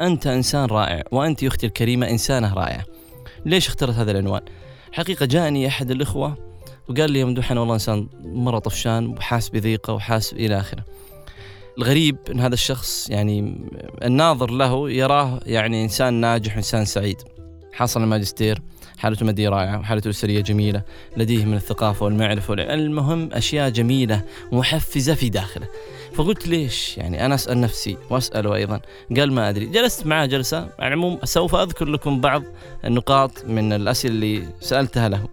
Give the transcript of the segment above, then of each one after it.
أنت إنسان رائع وأنت أختي الكريمة إنسانة رائعة. ليش اخترت هذا العنوان؟ حقيقة جاءني أحد الإخوة وقال لي يا ممدوح أنا والله إنسان مرة طفشان وحاس بضيقة وحاس إلى آخره. الغريب أن هذا الشخص يعني الناظر له يراه يعني إنسان ناجح وإنسان سعيد. حصل الماجستير حالته المادية رائعة وحالته الأسرية جميلة لديه من الثقافة والمعرفة المهم أشياء جميلة محفزة في داخله. فقلت ليش؟ يعني أنا أسأل نفسي وأسأله أيضا. قال ما أدري. جلست معه جلسة. على العموم سوف أذكر لكم بعض النقاط من الأسئلة اللي سألتها له.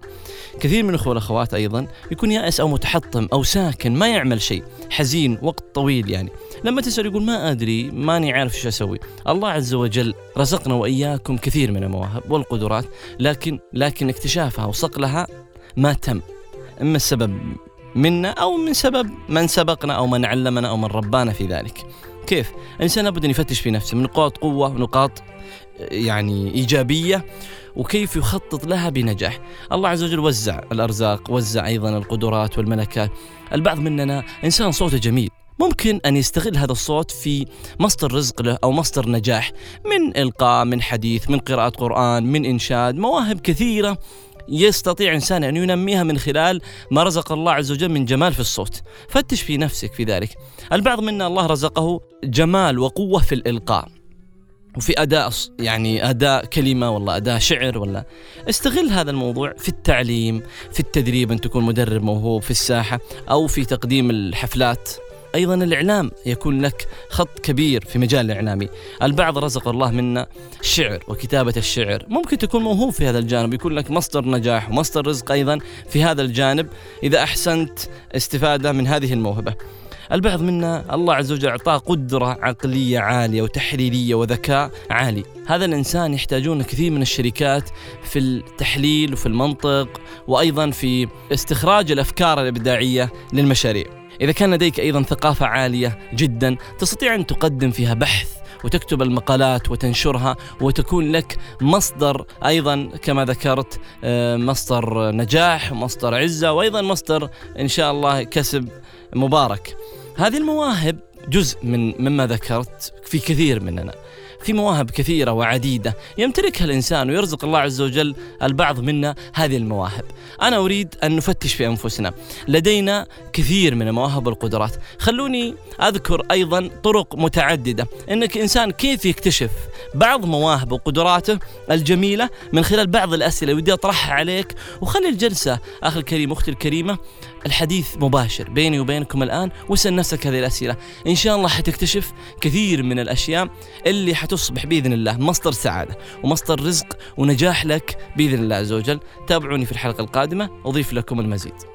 كثير من الأخوة والأخوات أيضا يكون يائس أو متحطم أو ساكن ما يعمل شيء. حزين وقت طويل يعني. لما تسأل يقول ما أدري ماني عارف شو أسوي. الله عز وجل رزقنا وإياكم كثير من المواهب والقدرات لكن لكن اكتشافها وصقلها ما تم. إما السبب منا أو من سبب من سبقنا أو من علمنا أو من ربانا في ذلك. كيف؟ الإنسان لابد أن يفتش في نفسه من نقاط قوة ونقاط يعني إيجابية وكيف يخطط لها بنجاح. الله عز وجل وزع الأرزاق وزع أيضا القدرات والملكات. البعض مننا إنسان صوته جميل. ممكن أن يستغل هذا الصوت في مصدر رزق له أو مصدر نجاح من إلقاء من حديث من قراءة قرآن من إنشاد مواهب كثيرة يستطيع إنسان أن ينميها من خلال ما رزق الله عز وجل من جمال في الصوت. فتش في نفسك في ذلك. البعض منا الله رزقه جمال وقوة في الإلقاء. وفي أداء يعني أداء كلمة ولا أداء شعر ولا. استغل هذا الموضوع في التعليم في التدريب أن تكون مدرب موهوب في الساحة أو في تقديم الحفلات. أيضا الإعلام يكون لك خط كبير في مجال الإعلامي البعض رزق الله منا الشعر وكتابة الشعر. ممكن تكون موهوب في هذا الجانب يكون لك مصدر نجاح ومصدر رزق أيضا في هذا الجانب إذا أحسنت استفادة من هذه الموهبة. البعض منا الله عز وجل أعطاه قدرة عقلية عالية وتحليلية وذكاء عالي. هذا الإنسان يحتاجون كثير من الشركات في التحليل وفي المنطق وأيضا في استخراج الأفكار الإبداعية للمشاريع. إذا كان لديك أيضا ثقافة عالية جدا تستطيع أن تقدم فيها بحث وتكتب المقالات وتنشرها وتكون لك مصدر أيضا كما ذكرت آه، مصدر نجاح مصدر عزة وأيضا مصدر إن شاء الله كسب مبارك. هذه المواهب جزء من مما ذكرت في كثير مننا في مواهب كثيرة وعديدة يمتلكها الإنسان ويرزق الله عز وجل البعض منا هذه المواهب. أنا أريد أن نفتش في أنفسنا لدينا كثير من المواهب والقدرات خلوني أذكر أيضا طرق متعددة أنك إنسان كيف يكتشف بعض مواهب وقدراته الجميلة. من خلال بعض الأسئلة ودي أطرحها عليك وخلي الجلسة أخي الكريم أختي الكريمة الحديث مباشر بيني وبينكم الآن واسأل نفسك هذه الأسئلة. إن شاء الله حتكتشف كثير من الأشياء اللي حتصبح بإذن الله. مصدر سعادة ومصدر رزق ونجاح لك بإذن الله عز وجل. تابعوني في الحلقة القادمة. أضيف لكم المزيد.